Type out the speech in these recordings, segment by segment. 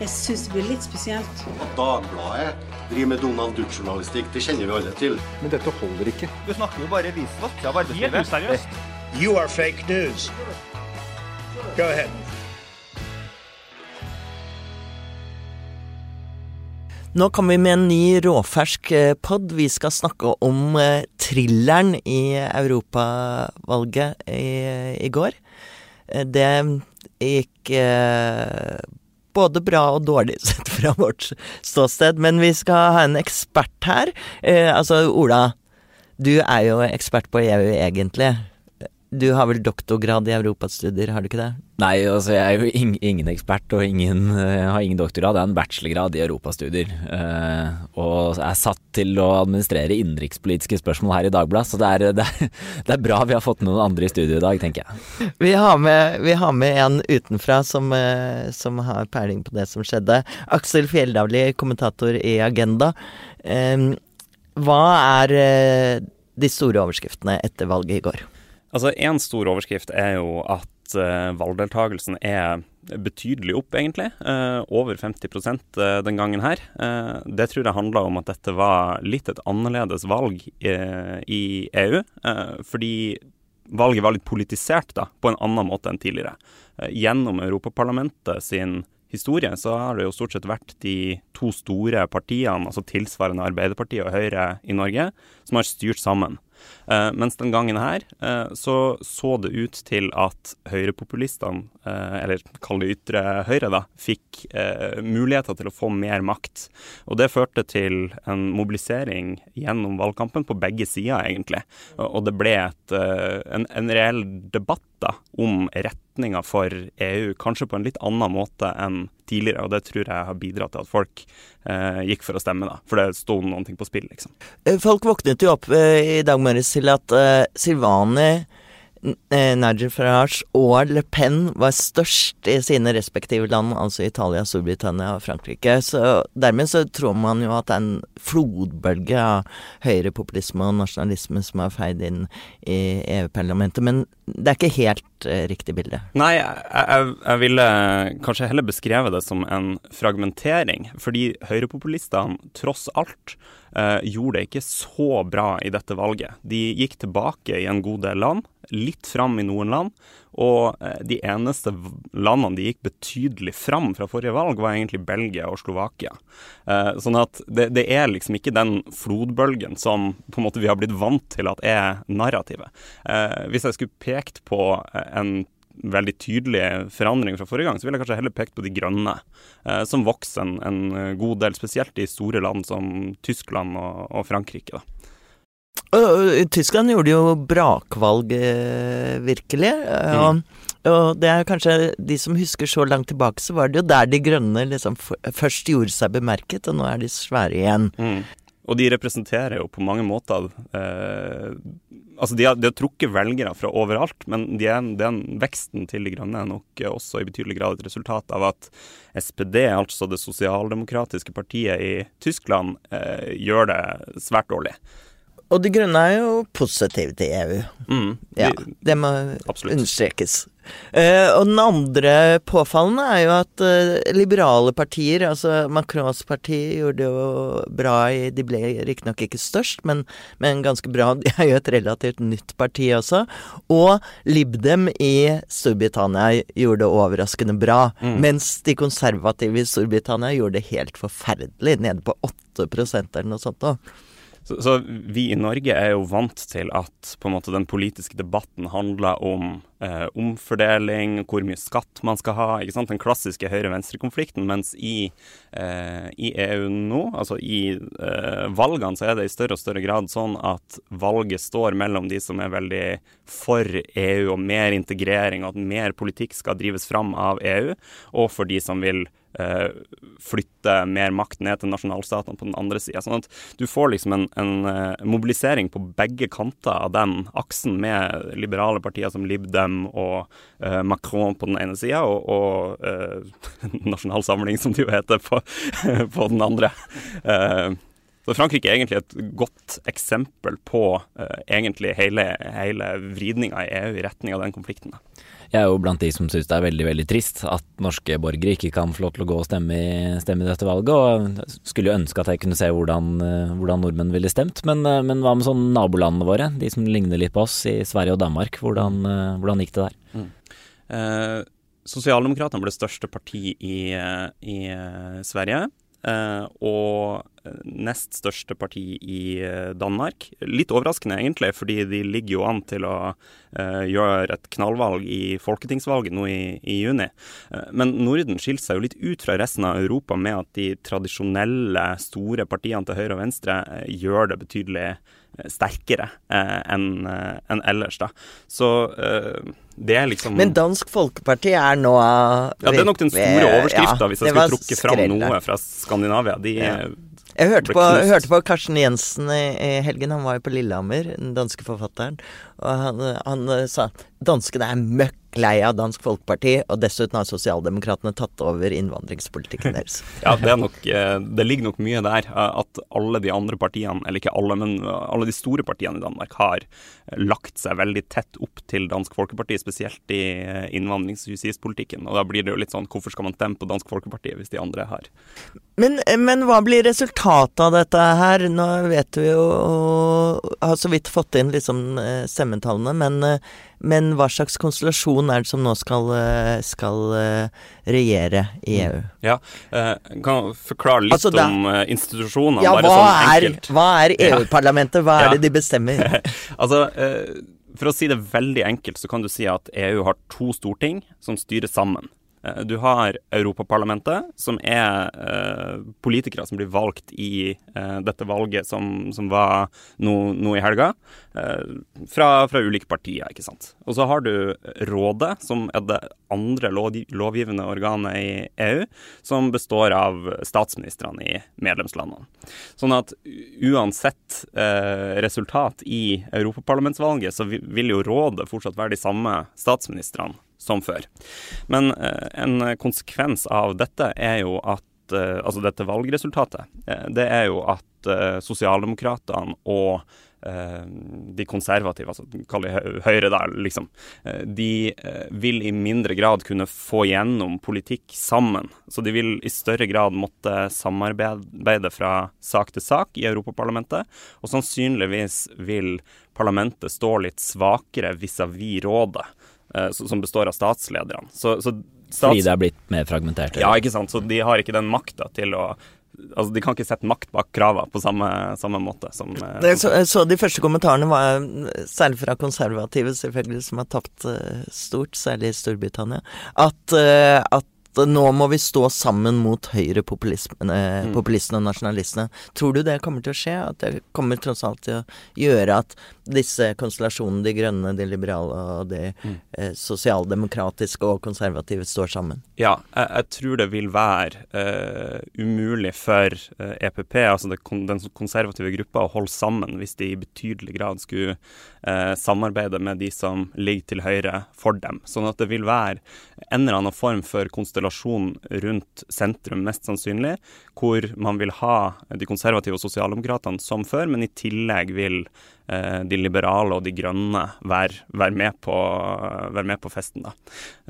Jeg syns det blir litt spesielt. At Dagbladet driver med Donald Duck-journalistikk, det kjenner vi alle til. Men dette holder ikke. Du snakker jo bare visvask av arbeidslivet. Helt useriøst. You are fake news. Go ahead. Nå kommer vi med en ny råfersk eh, pod. Vi skal snakke om eh, thrilleren i europavalget i, i går. Eh, det gikk eh, både bra og dårlig sett fra vårt ståsted, men vi skal ha en ekspert her. Eh, altså, Ola, du er jo ekspert på EU egentlig. Du har vel doktorgrad i europastudier, har du ikke det? Nei, altså jeg er jo in ingen ekspert og ingen, jeg har ingen doktorgrad. Jeg har en bachelorgrad i europastudier. Eh, og er satt til å administrere innenrikspolitiske spørsmål her i Dagbladet, så det er, det, er, det er, bra vi har fått noen andre i studio i dag, tenker jeg. Vi har med, vi har med en utenfra som, eh, som, har peiling på det som skjedde. Aksel Fjelldavli, kommentator i Agenda. Eh, hva er eh, de store overskriftene etter valget i går? Altså, Én stor overskrift er jo at uh, valgdeltakelsen er betydelig opp, egentlig. Uh, over 50 uh, den gangen her. det tror jeg handla om at dette var litt et annerledes valg i EU. fordi valget var litt politisert da, på en annen måte enn tidligere. gjennom Europaparlamentet sin historie så har det jo stort sett vært de to store partiene, altså tilsvarende Arbeiderpartiet og Høyre i Norge, som har styrt sammen. Uh, mens den gangen her eh, så så det ut til at høyrepopulistene, eh, eller kall det ytre høyre, da, fikk muligheter til å få mer makt. Og det førte til en mobilisering gjennom valgkampen på begge sider, egentlig. Og det ble et, en, en reell debatt da, om retninga for EU, kanskje på en litt annen måte enn tidligere. Og det tror jeg har bidratt til at folk eh, gikk for å stemme, da. For det sto noen ting på spill, liksom. Folk våknet jo opp eh, i dag morges til at eh, Silvani Eh, Nigel Farage og Le Pen var størst i sine respektive land, altså Italia, Storbritannia og Frankrike. Så dermed så tror man jo at det er en flodbølge av høyrepopulisme og nasjonalisme som har feid inn i EU-parlamentet. Men det er ikke helt uh, riktig bilde. Nei, jeg, jeg, jeg, ville kanskje heller beskrevet det som en fragmentering. Fordi høyrepopulistene tross alt uh, gjorde det ikke så bra i dette valget. De gikk tilbake i en god del land litt fram i noen land. Og eh, de eneste landene de gikk betydelig fram fra forrige valg, var egentlig Belgia og Slovakia. Eh, sånn at det, det, er liksom ikke den flodbølgen som på en måte vi har blitt vant til at er narrativet. Eh, hvis jeg skulle pekt på en veldig tydelig forandring fra forrige gang, så ville jeg kanskje heller pekt på de grønne, som vokser en, en, god del, spesielt i store land som Tyskland og, og Frankrike. da. Tyskland gjorde jo brakvalg, eh, virkelig. Mm. Og det er kanskje de som husker så langt tilbake, så var det jo der de grønne liksom først gjorde seg bemerket, og nå er de svære igjen. Mm. Og de representerer jo på mange måter eh, Altså, de har, de har, trukket velgere fra overalt, men de er, den veksten til De grønne er nok også i betydelig grad et resultat av at SPD, altså det sosialdemokratiske partiet i Tyskland, eh, gjør det svært dårlig. Og De Grønne er jo positive til EU. Mm, de, ja, det må absolutt. understrekes. Uh, og den andre påfallende er jo at uh, liberale partier, altså Macrons parti, gjorde det jo bra i De ble riktignok ikke størst, men, men, ganske bra. De er jo et relativt nytt parti også. Og Libdem i Storbritannia gjorde det overraskende bra. Mm. Mens de konservative i Storbritannia gjorde det helt forferdelig, nede på 8 eller noe sånt. Da. Så, så, vi i Norge er jo vant til at måte den politiske debatten handler om eh, omfordeling, hvor mye skatt man skal ha, ikke sant? den klassiske høyre-venstre-konflikten. Mens i, eh, i, EU nå, altså i eh, valgene, så er det i større og større grad sånn at valget står mellom de som er veldig for EU og mer integrering, og at mer politikk skal drives fram av EU, og for de som vil eh, flytte mer makt ned til nasjonalstatene på den andre sida. Sånn at du får liksom en, en uh, mobilisering på begge kanter av den aksen, med liberale partier som Lib Dem og eh, Macron på den ene sida, og, og eh, Nasjonal Samling, som det jo heter, på, på den andre. Så Frankrike er egentlig et godt eksempel på egentlig hele, hele vridninga i EU i retning av den konflikten. Jeg er jo blant de som syns det er veldig veldig trist at norske borgere ikke kan få lov til å gå og stemme i, stemme i dette valget. Og skulle jo ønske at jeg kunne se hvordan, eh, hvordan nordmenn ville stemt. Men, eh, men, hva med sånn nabolandene våre, de som ligner litt på oss i Sverige og Danmark. Hvordan, eh, hvordan gikk det der? Mm. Eh, Sosialdemokratene ble største parti i, i Sverige. Eh, og eh, nest største parti i eh, Danmark. Litt overraskende egentlig, fordi de ligger jo an til å gjøre et knallvalg i folketingsvalget nå i, i juni. men Norden skiller seg jo litt ut fra resten av Europa med at de tradisjonelle store partiene til høyre og venstre gjør det betydelig sterkere eh, enn eh, en ellers, da. Så eh, det er liksom Men Dansk Folkeparti er nå Ja, det er nok den store overskrifta, ja, hvis jeg skulle trukket fram noe fra Skandinavia. De ja. Jeg hørte på, hørte på, Karsten Jensen i, i, helgen, han var jo på Lillehammer, den danske forfatteren. Og han, han sa danskene er møkk lei av Dansk Folkeparti, og dessuten har sosialdemokratene tatt over innvandringspolitikken deres. ja, det, nok, eh, det, ligger nok mye der. Eh, at alle de andre partiene, eller ikke alle, men alle de store partiene i Danmark har lagt seg veldig tett opp til Dansk Folkeparti, spesielt i eh, innvandrings- og justispolitikken. Og da blir det jo litt sånn hvorfor skal man stemme på Dansk Folkeparti hvis de andre har men, men, hva blir resultatet av dette her? Nå vet vi jo Har så vidt fått inn liksom stemmetallene, men, men hva slags konstellasjon er det som nå skal, skal regjere i EU? Mm. Ja, kan du forklare litt altså, da, om institusjonene, ja, bare sånn enkelt? Er, hva er EU-parlamentet? Hva er ja. det de bestemmer? altså, for å si det veldig enkelt, så kan du si at EU har to storting som styrer sammen. Eh, du har Europaparlamentet, som er eh, politikere som blir valgt i eh, dette valget som, som var nå, nå, i helga, fra, fra, ulike partier, ikke sant. Og så har du Rådet, som er det andre lovgivende organet i EU, som består av statsministrene i medlemslandene. Sånn at uansett resultat i europaparlamentsvalget, så vil jo Rådet fortsatt være de samme statsministrene som før. Men eh, en konsekvens av dette er jo at eh, Altså dette valgresultatet, eh, det er jo at sosialdemokratene og de konservative, altså kall det Høyre der, liksom, de vil i mindre grad kunne få gjennom politikk sammen. Så de vil i større grad måtte samarbeide fra sak til sak i Europaparlamentet. Og sannsynligvis vil parlamentet stå litt svakere vis-à-vis -vis rådet. Eh, som består av statslederne. Så, så stats... Fordi det er blitt mer fragmentert? Ja, ikke sant. Så de har ikke den makta til å Altså, De kan ikke sette makt bak kravene på samme, samme måte som, eh, så, så, de første kommentarene var særlig fra konservative, selvfølgelig, som har tapt stort, særlig i Storbritannia, at, uh, at nå må vi stå sammen mot høyrepopulistene mm. populistene og nasjonalistene. Tror du det kommer til å skje? At det kommer tross alt til å gjøre at disse konstellasjonene, de grønne, de liberale og de mm. eh, sosialdemokratiske og konservative, står sammen? Ja, jeg, jeg tror det vil være eh, umulig for uh, eh, EPP, altså det, den konservative gruppa, å holde sammen hvis de i betydelig grad skulle uh, samarbeide med de som ligger til høyre for dem. Sånn at det vil være en eller annen form for konstellasjon rundt sentrum, mest sannsynlig, hvor man vil ha de konservative og sosialdemokratene som før, men i tillegg vil Eh, de liberale og de grønne være, være, med, på, være med, på, festen. Da.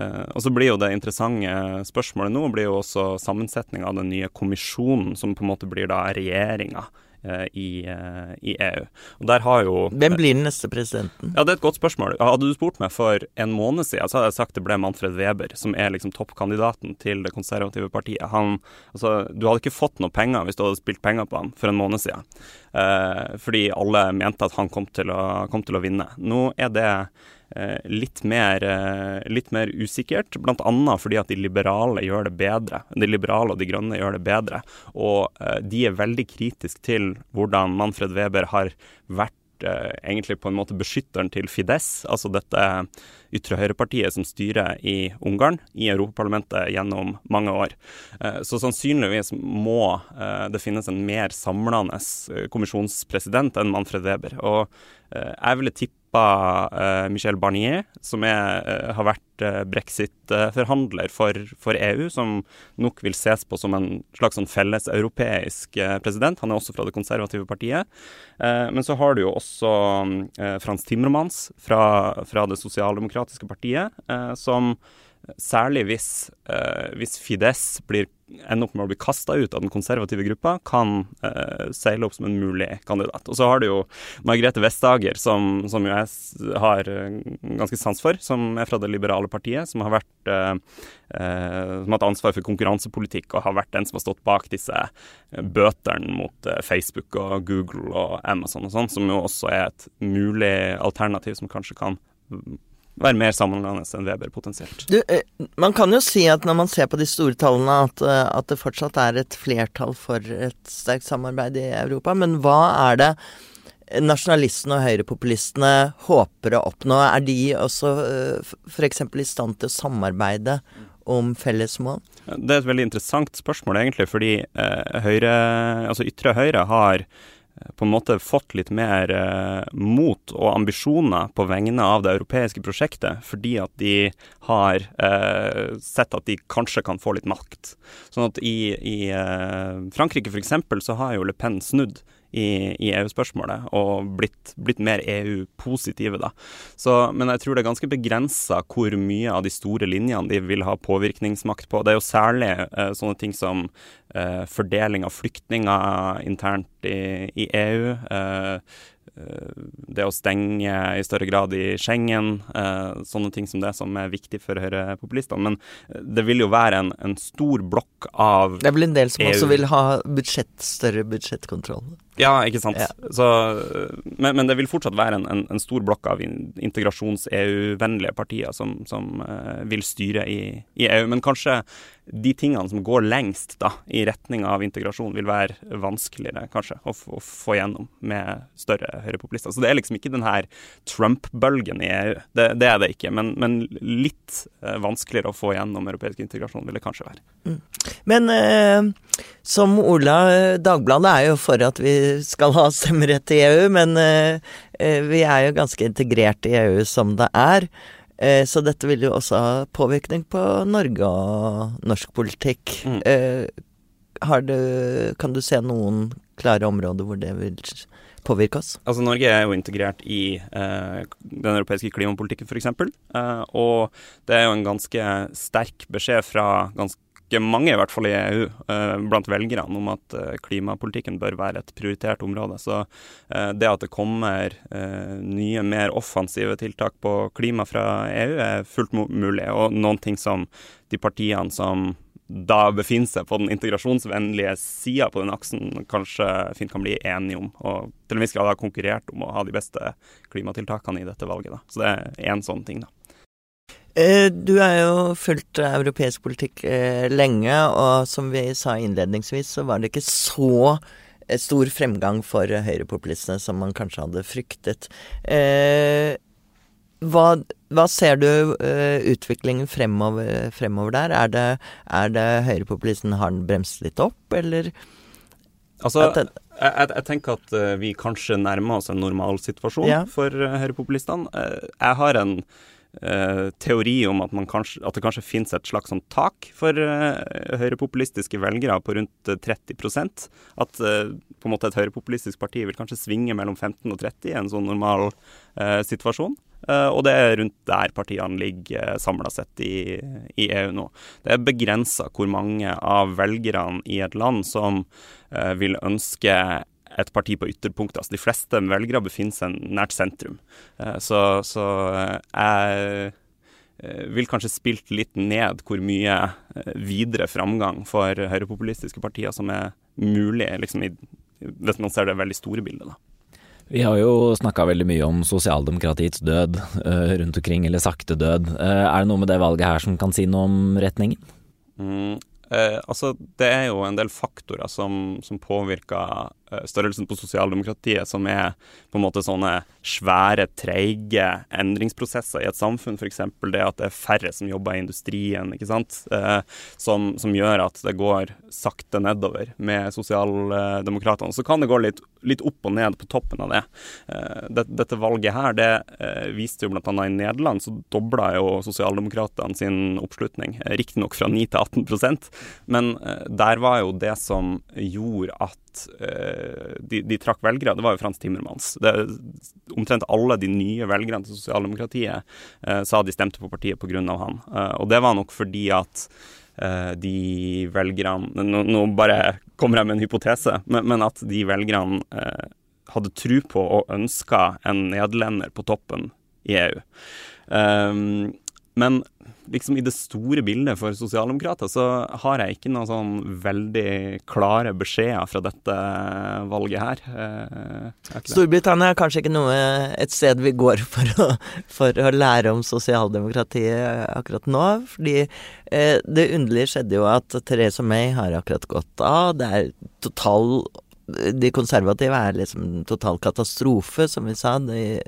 Eh, og så blir jo det interessante spørsmålet nå blir jo også sammensetninga av den nye kommisjonen, som på en måte blir da regjeringa i, eh, i, EU. Og der har jo Hvem blir den neste presidenten? Ja, Det er et godt spørsmål. Hadde du spurt meg for en måned siden, så hadde jeg sagt det ble Manfred Weber, som er liksom toppkandidaten til det konservative partiet. Han, altså, du hadde ikke fått noe penger hvis du hadde spilt penger på ham for en måned siden. Eh, fordi alle mente at han kom til å, kom til å vinne. Nå er det Eh, litt mer, eh, litt mer usikkert, bl.a. fordi at de liberale gjør det bedre. De liberale og de grønne gjør det bedre. Og eh, de er veldig kritiske til hvordan Manfred Weber har vært egentlig på en måte beskytteren til Fides, altså dette ytre høyrepartiet som styrer i Ungarn, i Europaparlamentet gjennom mange år. Så sannsynligvis må det finnes en mer samlende kommisjonspresident enn Manfred Weber. Og jeg ville tippe Michel Barnier, som er, har vært brexit-forhandler for, for, EU, som nok vil ses på som en slags sånn felleseuropeisk president. Han er også fra det konservative partiet. men så har du jo også Frans Timmermans fra, fra det sosialdemokratiske demokratiske partiet, som særlig hvis, hvis Fides ender opp med å bli kasta ut av den konservative gruppa, kan uh, seile opp som en mulig kandidat. Og så har du jo Margrethe Vestager, som, som jeg har ganske sans for, som er fra det liberale partiet, som har vært som har hatt ansvar for konkurransepolitikk og har vært den som har stått bak disse bøtene mot Facebook og Google og Amazon og sånn, som jo også er et mulig alternativ som kanskje kan være mer sammenhengende enn Weber potensielt. Du, eh, man kan jo si at når man ser på de store tallene, at, eh, at, det fortsatt er et flertall for et sterkt samarbeid i Europa. Men hva er det nasjonalistene og høyrepopulistene håper å oppnå? Er de også eh, f.eks. i stand til å samarbeide om felles mål? Det er et veldig interessant spørsmål, egentlig, fordi eh, høyre, altså ytre høyre har på en måte fått litt mer eh, mot og ambisjoner på vegne av det europeiske prosjektet, fordi at de har eh, sett at de kanskje kan få litt makt. Sånn at i, i eh, Frankrike f.eks. så har jo Le Pen snudd i, i EU-spørsmålet og blitt, blitt mer EU-positive, da. Så, men jeg tror det er ganske begrensa hvor mye av de store linjene de vil ha påvirkningsmakt på. Det er jo særlig eh, sånne ting som eh, fordeling av flyktninger internt i, i EU. Eh, Eh, det å stenge i større grad i Schengen, sånne ting som det som er viktig for høyrepopulistene. Men det vil jo være en, en, stor blokk av EU. Det er vel en del som EU. også vil ha budsjett, større budsjettkontroll? Ja, ikke sant. Ja. Så, men, men, det vil fortsatt være en, en, en stor blokk av integrasjons-EU-vennlige partier som, som uh, vil styre i, i, EU. Men kanskje de tingene som går lengst da, i retning av integrasjon, vil være vanskeligere kanskje å, å få gjennom med større høyrepopulister. Så det er liksom ikke den her Trump-bølgen i EU. Det, det, er det ikke. Men, men litt uh, vanskeligere å få gjennom europeisk integrasjon vil det kanskje være. Mm. Men uh, som Ola, Dagbladet er jo for at vi skal ha stemmerett i EU, men uh, vi er jo ganske integrert i EU som det er. Uh, så dette vil jo også ha påvirkning på Norge og norsk politikk. Mm. Du, kan du se noen klare områder hvor det vil påvirke oss? Altså Norge er jo integrert i den europeiske klimapolitikken f.eks. Eh, og det er jo en ganske sterk beskjed fra ganske mange, i hvert fall i EU, eh, blant velgerne, om at eh, klimapolitikken bør være et prioritert område. Så eh, det at det kommer nye, mer offensive tiltak på klima fra EU, er fullt mulig. Og noen ting som de partiene som da befinner seg på den integrasjonsvennlige sida på den aksen, kanskje fint kan bli enige om. Og til en viss grad har konkurrert om å ha de beste klimatiltakene i dette valget. Da. Så det er én sånn ting, da. Eh, du har jo fulgt europeisk politikk eh, lenge, og som vi sa innledningsvis, så var det ikke så eh, stor fremgang for høyrepopulistene som man kanskje hadde fryktet. Hva, hva ser du utviklingen fremover, fremover der? Er det, er det høyrepopulisten har den bremset litt opp, eller? Altså, jeg, jeg, jeg, tenker at vi kanskje nærmer oss en normalsituasjon ja. for høyrepopulistene. jeg har en teori om at, kanskje, at, det kanskje finnes et slags sånn tak for uh, høyrepopulistiske velgere på rundt 30 eh, At uh, på en måte et høyrepopulistisk parti vil kanskje svinge mellom 15 og 30 i en sånn normal uh, situasjon. og det er rundt der partiene ligger samla sett i, i, EU nå. Det er begrensa hvor mange av velgerne i et land som vil ønske et parti på ytterpunktet. Altså, de fleste velgere befinner seg nært sentrum. Eh, så, så eh, jeg eh, vil kanskje spilt litt ned hvor mye videre framgang for høyrepopulistiske partier som er mulig, liksom, i, hvis man ser det veldig store bildet. da. Vi har jo snakka veldig mye om sosialdemokratiets død uh, rundt omkring, eller sakte død. Uh, er det noe med det valget her som kan si noe om retningen? Mm, uh, altså, det er jo en del faktorer som, som påvirker størrelsen på sosialdemokratiet, som er på en måte sånne svære, treige endringsprosesser i et samfunn. F.eks. det at det er færre som jobber i industrien, ikke sant? Eh, som, som, gjør at det går sakte nedover med sosialdemokratene. Så kan det gå litt, litt, opp og ned på toppen av det. Dette, dette valget her, det viste jo bl.a. i Nederland, så dobla jo sosialdemokratene sin oppslutning. Riktignok fra 9 til 18% men der var jo det som gjorde at uh, de, de, trakk velgere, det var jo Frans Timmermans. Det, omtrent alle de nye velgerne til sosialdemokratiet eh, sa de stemte på partiet pga. han. Eh, og det var nok fordi at de velgerne nå, nå, bare kommer jeg med en hypotese, men, men at de velgerne hadde tro på og ønska en nederlender på toppen i EU. Um, men liksom i det store bildet for sosialdemokrater så har jeg ikke noen sånn veldig klare beskjeder fra dette valget her. Eh, Storbritannia er kanskje ikke noe et sted vi går for å, for å lære om sosialdemokratiet akkurat nå. Fordi eh, det underlige skjedde jo at Therese May har akkurat gått av. Det er total de konservative er liksom total katastrofe, som vi sa. De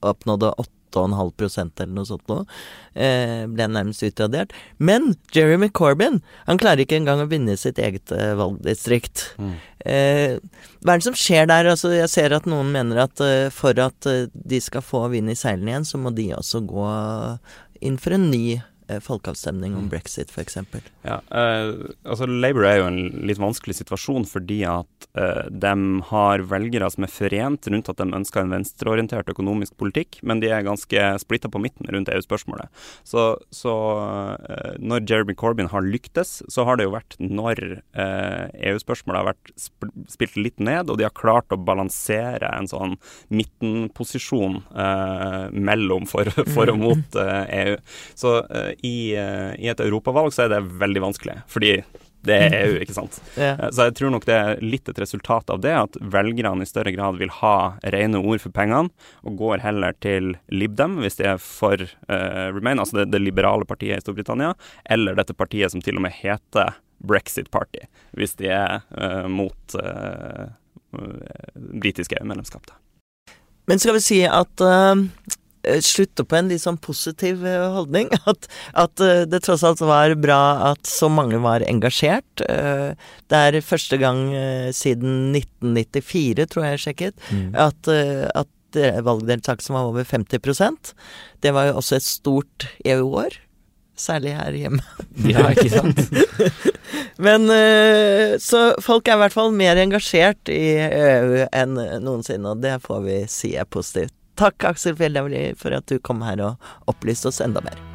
oppnådde 8,5% eller noe sånt noe. Eh, ble nærmest utradert. Men Jeremy Corbyn, han klarer ikke engang å vinne sitt eget eh, valgdistrikt. Mm. Eh, hva er det som skjer der? Altså, jeg ser at noen mener at eh, for at eh, de skal få vind i seilene igjen, så må de også gå inn for en ny folkeavstemning om mm. brexit, f.eks. Ja, eh, altså Labour er jo en litt vanskelig situasjon fordi at eh, de har velgere som er forent rundt at de ønsker en venstreorientert økonomisk politikk, men de er ganske splitta på midten rundt EU-spørsmålet. Så, så eh, når Jeremy Corbyn har lyktes, så har det jo vært når eh, EU-spørsmålet har vært sp spilt litt ned, og de har klart å balansere en sånn midtenposisjon eh, mellom for, for og mot EU. Så i, eh, i, et europavalg så er det veldig vanskelig, fordi det er EU, ikke sant. Eh, så jeg tror nok det er litt et resultat av det, at velgerne i større grad vil ha rene ord for pengene, og går heller til Lib Dem hvis de er for uh, Remain, altså det, det, liberale partiet i Storbritannia, eller dette partiet som til og med heter Brexit Party, hvis de er uh, mot uh, britiske EU-medlemskap. Men skal vi si at uh, slutte på en litt sånn positiv eh, holdning. At, at, eh, det tross alt var bra at så mange var engasjert. Det er første gang siden 1994, tror jeg jeg sjekket, mm. at, at valgdeltakelsen var over 50% Det var jo også et stort EU-år. Særlig her hjemme. Ja, ikke sant? Men Så folk er i hvert fall mer engasjert i EU enn noensinne, og det får vi si er positivt. Takk, Aksel Fjellhavli, for at du kom her og opplyste oss enda mer.